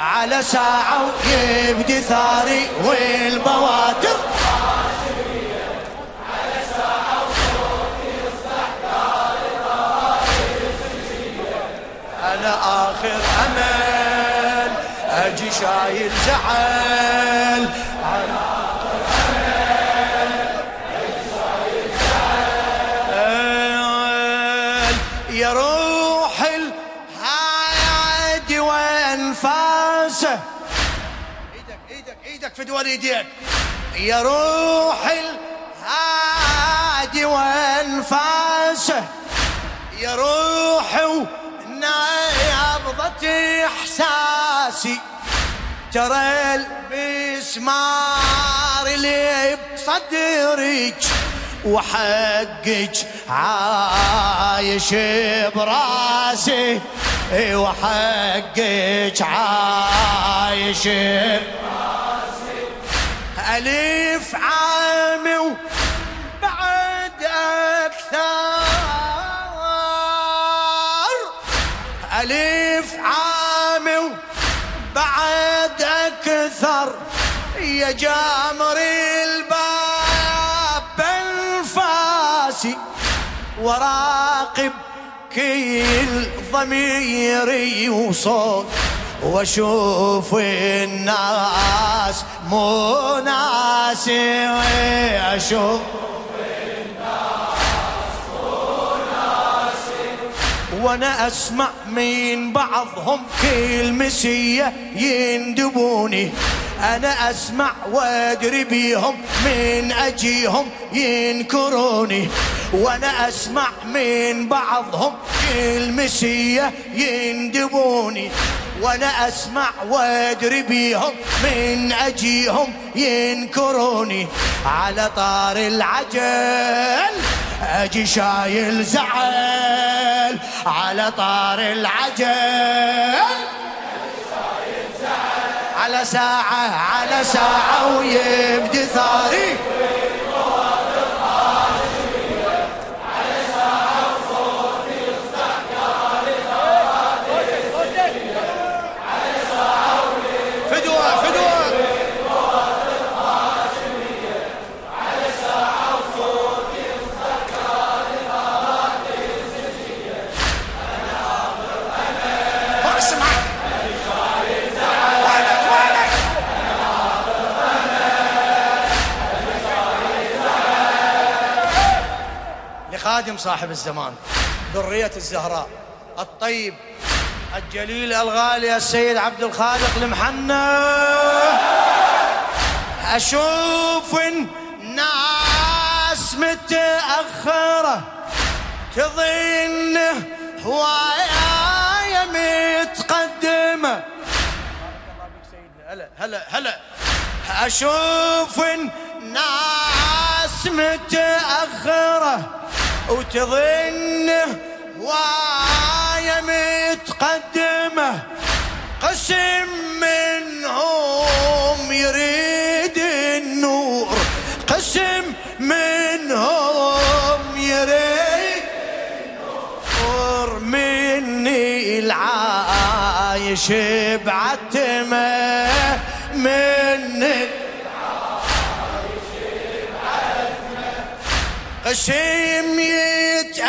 على ساعة ويبدي ثاري والبوادر أنا آخر أمل أجي شايل زعل. ايديك يا روح الهادي وانفاسه. يا روحي ونبضة إحساسي. ترى المسمار اللي بصدرك وحقك عايش براسي. وحقك عايش براسي ألف عامي وبعد أكثر ألف عامي وبعد أكثر. يا جامر الباب بنفاسي وراقب كل ضميري وصوت وأشوف الناس مو ناسي أشوف وأنا أسمع من بعضهم كل مسية يندبوني. أنا أسمع وأدري بيهم من أجيهم ينكروني. وأنا أسمع من بعضهم كل مسية يندبوني. وأنا اسمع وادري بيهم من اجيهم ينكروني على طار العجل. أجي شايل زعل على طار العجل. على ساعة على ساعة ويبدي ثاري. لخادم صاحب الزمان ذرية الزهراء الطيب الجليل الغالي السيد عبد الخالق المحنى أشوف الناس متأخرة تظن هواية متقدمة. هلا هلا هلا. أشوف الناس متأخرة وتظن هواية متقدمة قسم منهم يريد النور قسم منهم يريد النور. مني العايش بعتمة. قسم يتأمل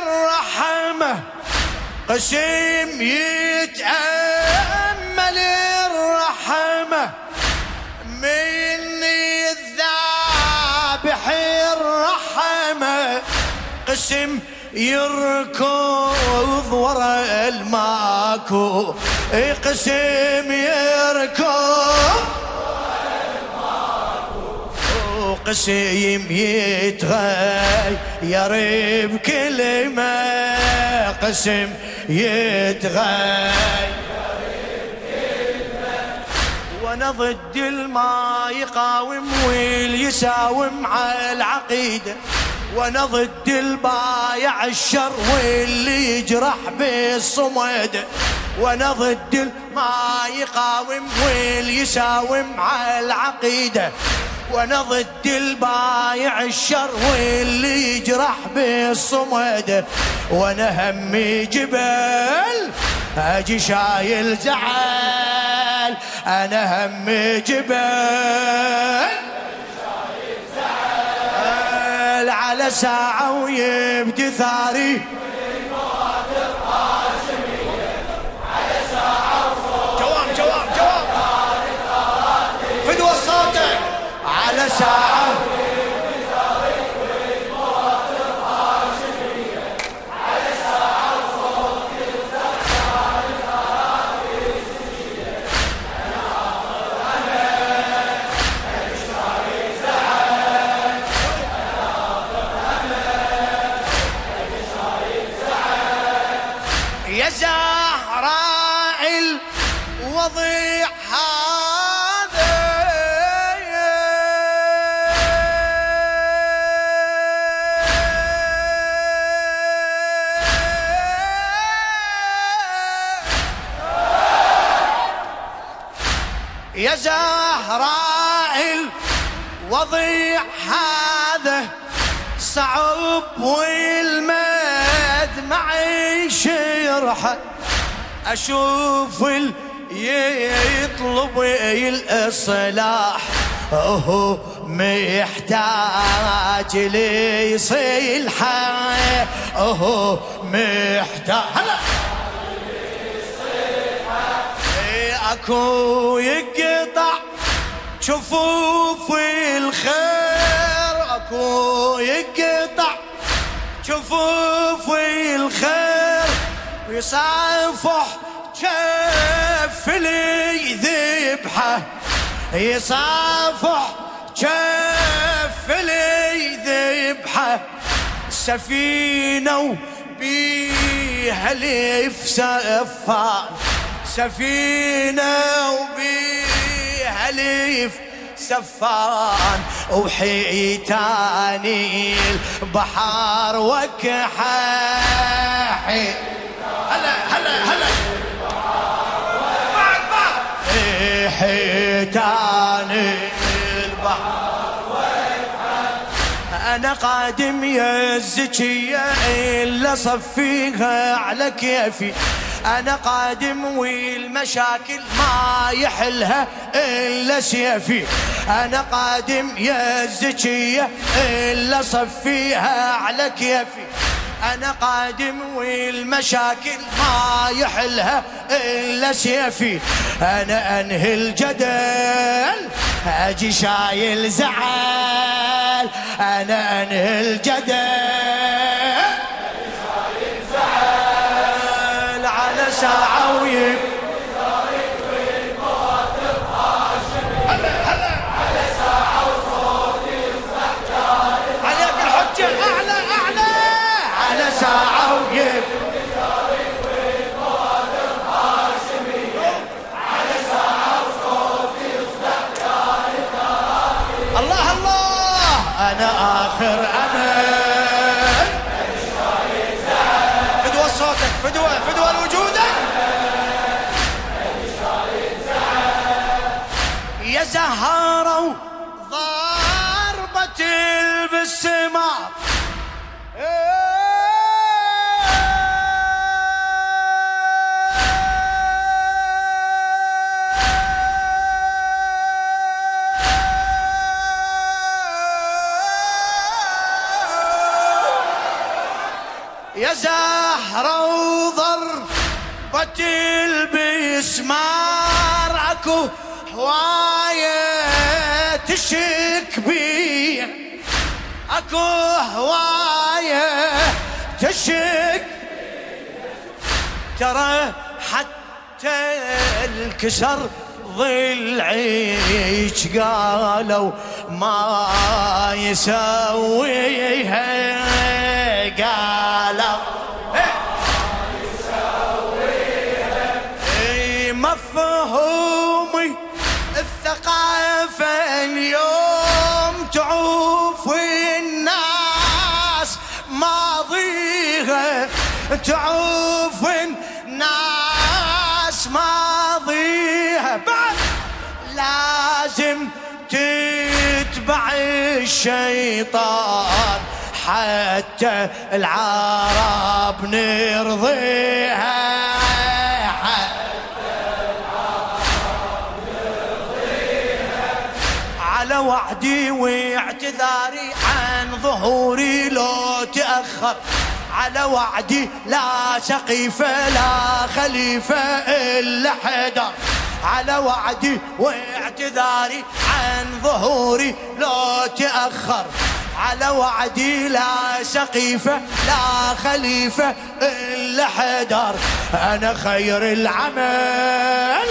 الرحمة. قسم يتأمل الرحمة. مني الذابح الرحمة. قسم يركض ورا الماكو. قسم يركض قسيم يتغير بكلمة قسم يتغير وأنا ضد الما يقاوم واليساوم على العقيدة. وأنا ضد البايع الشر واللي يجرح بالصمد. وأنا ضد الما يقاوم واليساوم على العقيدة. وأنا ضد البايع الشر واللي يجرح بالصمد. وأنا همي جبل أجي شايل زعل. أنا هم جبل. على ساعة ويبدي ثاري. ساعة يا زهراء الوضيع يا زهراء الوضيع هذا صعب والمد معي شرحه أشوف ال يطلب الإصلاح هو محتاج ليصلحه هو محتاج. هلا! أكو يقطع شوفوا في الخير أكو يقطع شوفوا في الخير ويصافح كف ذبحه يصافح كف ذبحه سفينة وبيها لف سفان سفينة وبيها لف سفان وحيتاني البحر وكحاحي. هلا هلا هلا. بعد بعد. حيتاني البحر. أنا قادم يا الزكية إلا صفيها على كيفي. أنا قادم والمشاكل ما يحلها إلا سيفي. أنا قادم يا الزكية إلا صفيها على كيفي. أنا قادم والمشاكل ما يحلها إلا سيفي. أنا أنهي الجدل أجي شايل زعل. أنا أنهي الجدل. ساعة ويب ساعة الله الله. أنا آخر أمل. زهرة وضربة البسمار اكو هواية تشك بيه أكو هواية تشك ترى حتى الكسر ضلعيك قالوا ما يسويها. قالوا إيه مفهومي الثقافة اليوم تعوف الناس ماضيها تعوف الناس ماضيها. بعد لازم تتبع الشيطان. حتى العرب نرضيها. على وعدي واعتذاري عن ظهوري لو تأخر. على وعدي لا سقيفة لا خليفة إلا حدر. على وعدي واعتذاري عن ظهوري لو تأخر. على وعدي لا سقيفة لا خليفة إلا حدر أنا خير العمل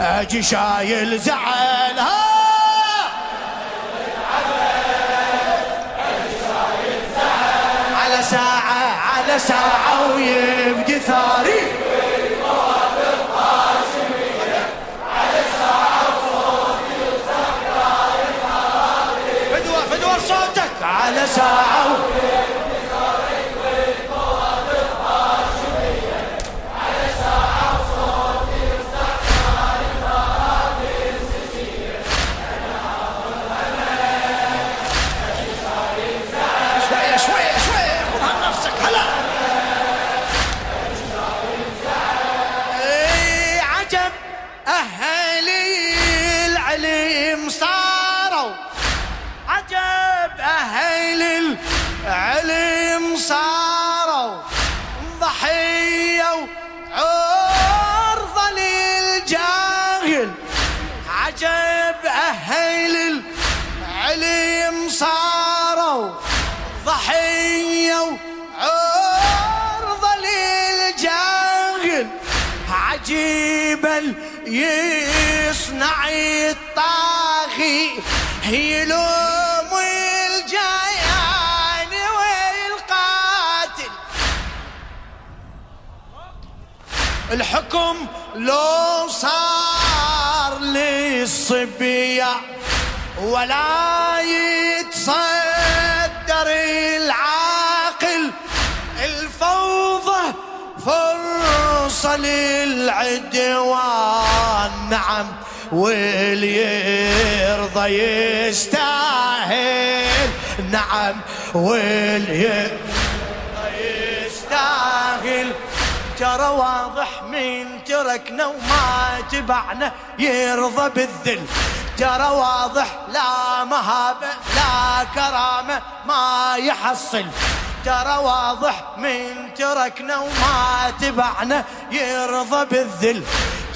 أجي شايل زعل. على ساعة على ساعة ويبدي ثاري. على ساعة. الحكم لو صار للصبية ولا يتصدر العاقل الفوضى فرصة للعدوان. نعم واللي يرضى يستاهل. نعم واللي يرضى يستاهل. ترى واضح من تركنا وما تبعنا يرضى بالذل. ترى واضح لا مهابة لا كرامة ما يحصل. ترى واضح من تركنا وما تبعنا يرضى بالذل.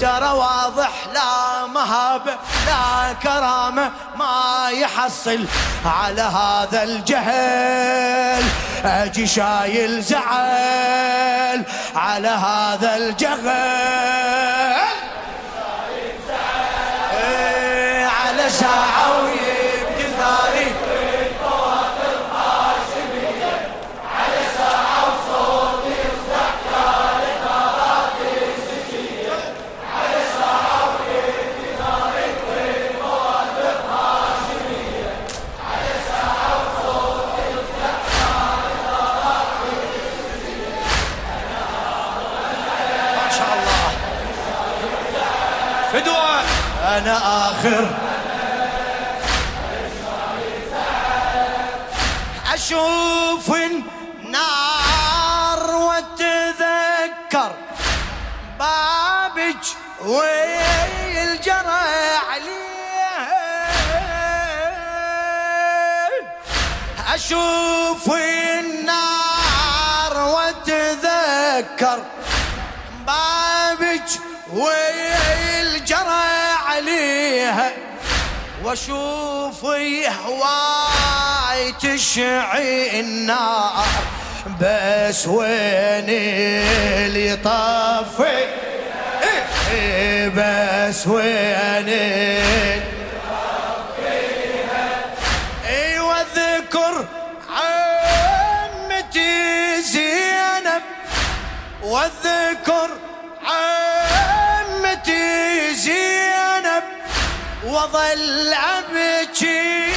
ترى واضح لا مهابة لا كرامة ما يحصل على هذا الجهل. أجي شايل زعل على هذا الجهل. إيه، على ساعة ويبكي فدوى أنا آخر. أشوف النار وأتذكر بابك والجرى عليه. أشوف واشوف هواي تشعي النار بس وين اللي طفي بس وين اي واذكر عمتي زينب وأذكر عمتي زينب. وظل ابكي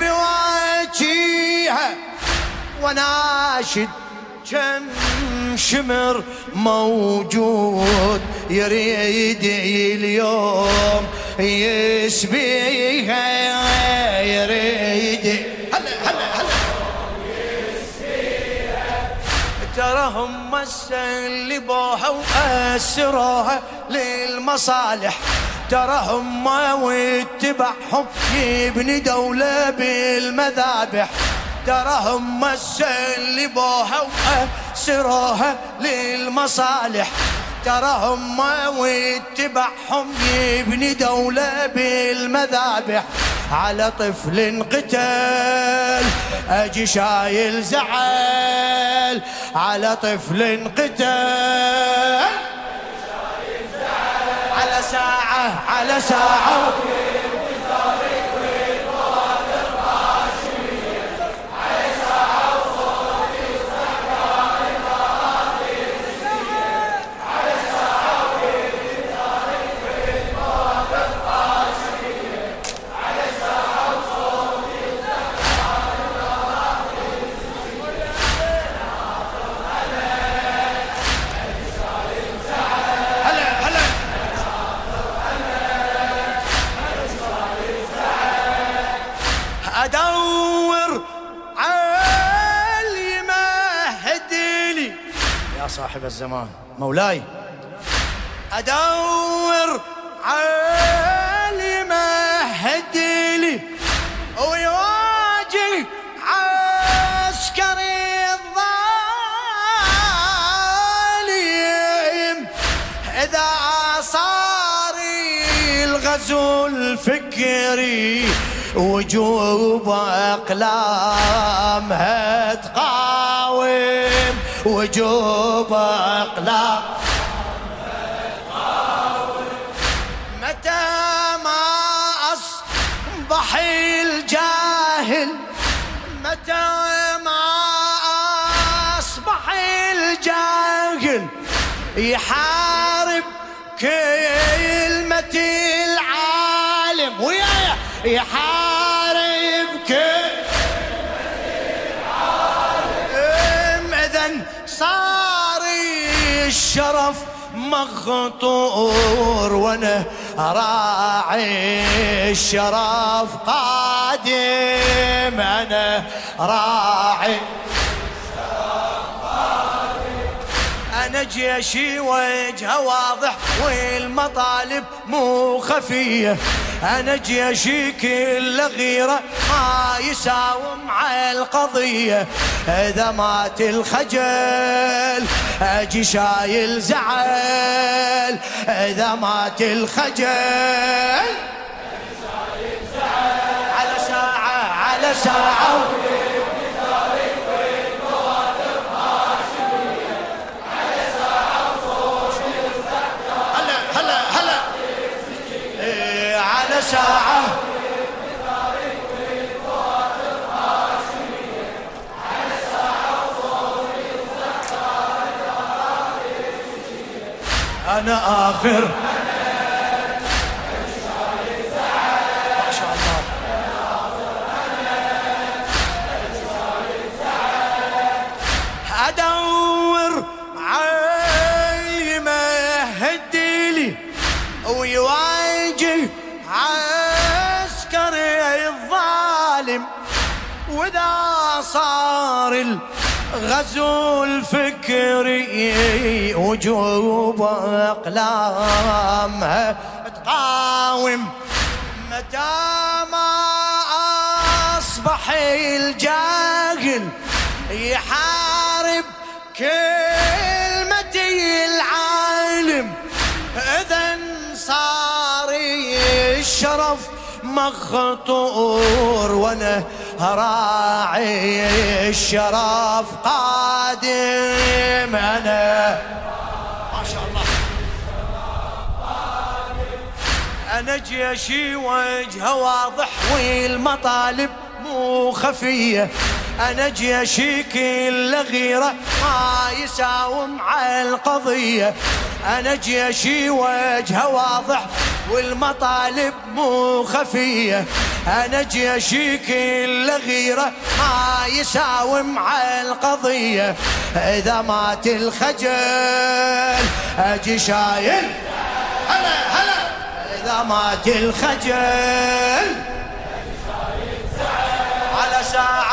بواجيها وناشد كم شمر موجود يريد اليوم يسبيها يريد. هلا هلا هلا. ترى هم سلبوها وأسروها للمصالح. ترى هم واتبعهم يبني دولة بالمذابح. ترى هم سلبوها وأسروها للمصالح. ترى هم واتبعهم يبني دولة بالمذابح. على طفل قتل أجي شايل زعل. على طفل قتل ساعة على ساعة. الزمان. مولاي. أدور عالي هديلي ويواجه عسكري الظالم. إذا صار الغزو الفكري وجوب أقلامها تقاوم وجوب أقلام متى ما أصبح الجاهل متى ما أصبح الجاهل يحارب الشرف مخطور وأنا راعي الشرف قادم أنا راعي. أنا جيشي وجهه واضح والمطالب مو خفية. أنا جيشي كل غيرة. ما يساوم على القضية إذا مات الخجل. أجي شايل زعل إذا مات الخجل. على ساعة على ساعه ساعة. الله أدور عالي ما هدي ويواجه عسكري الظالم. وإذا صار الغزو الفكري وجوب اقلامها تقاوم متى ما أصبح الجاهل يحارب كلمتي العالم. إذا صار الشرف مخطور وأنا راعي الشرف قادم أنا. ما شاء الله. أنا جيشي وجهه واضح والمطالب مو خفية. أنا جيشي كل غيرة ما يساوم على القضية. أنا جيشي وجهه واضح والمطالب مو خفية. أنا جيشي كل غيرة ما يساوم على القضية. إذا مات الخجل أجي شايل. هلا هلا. إذا مات الخجل. على ساعه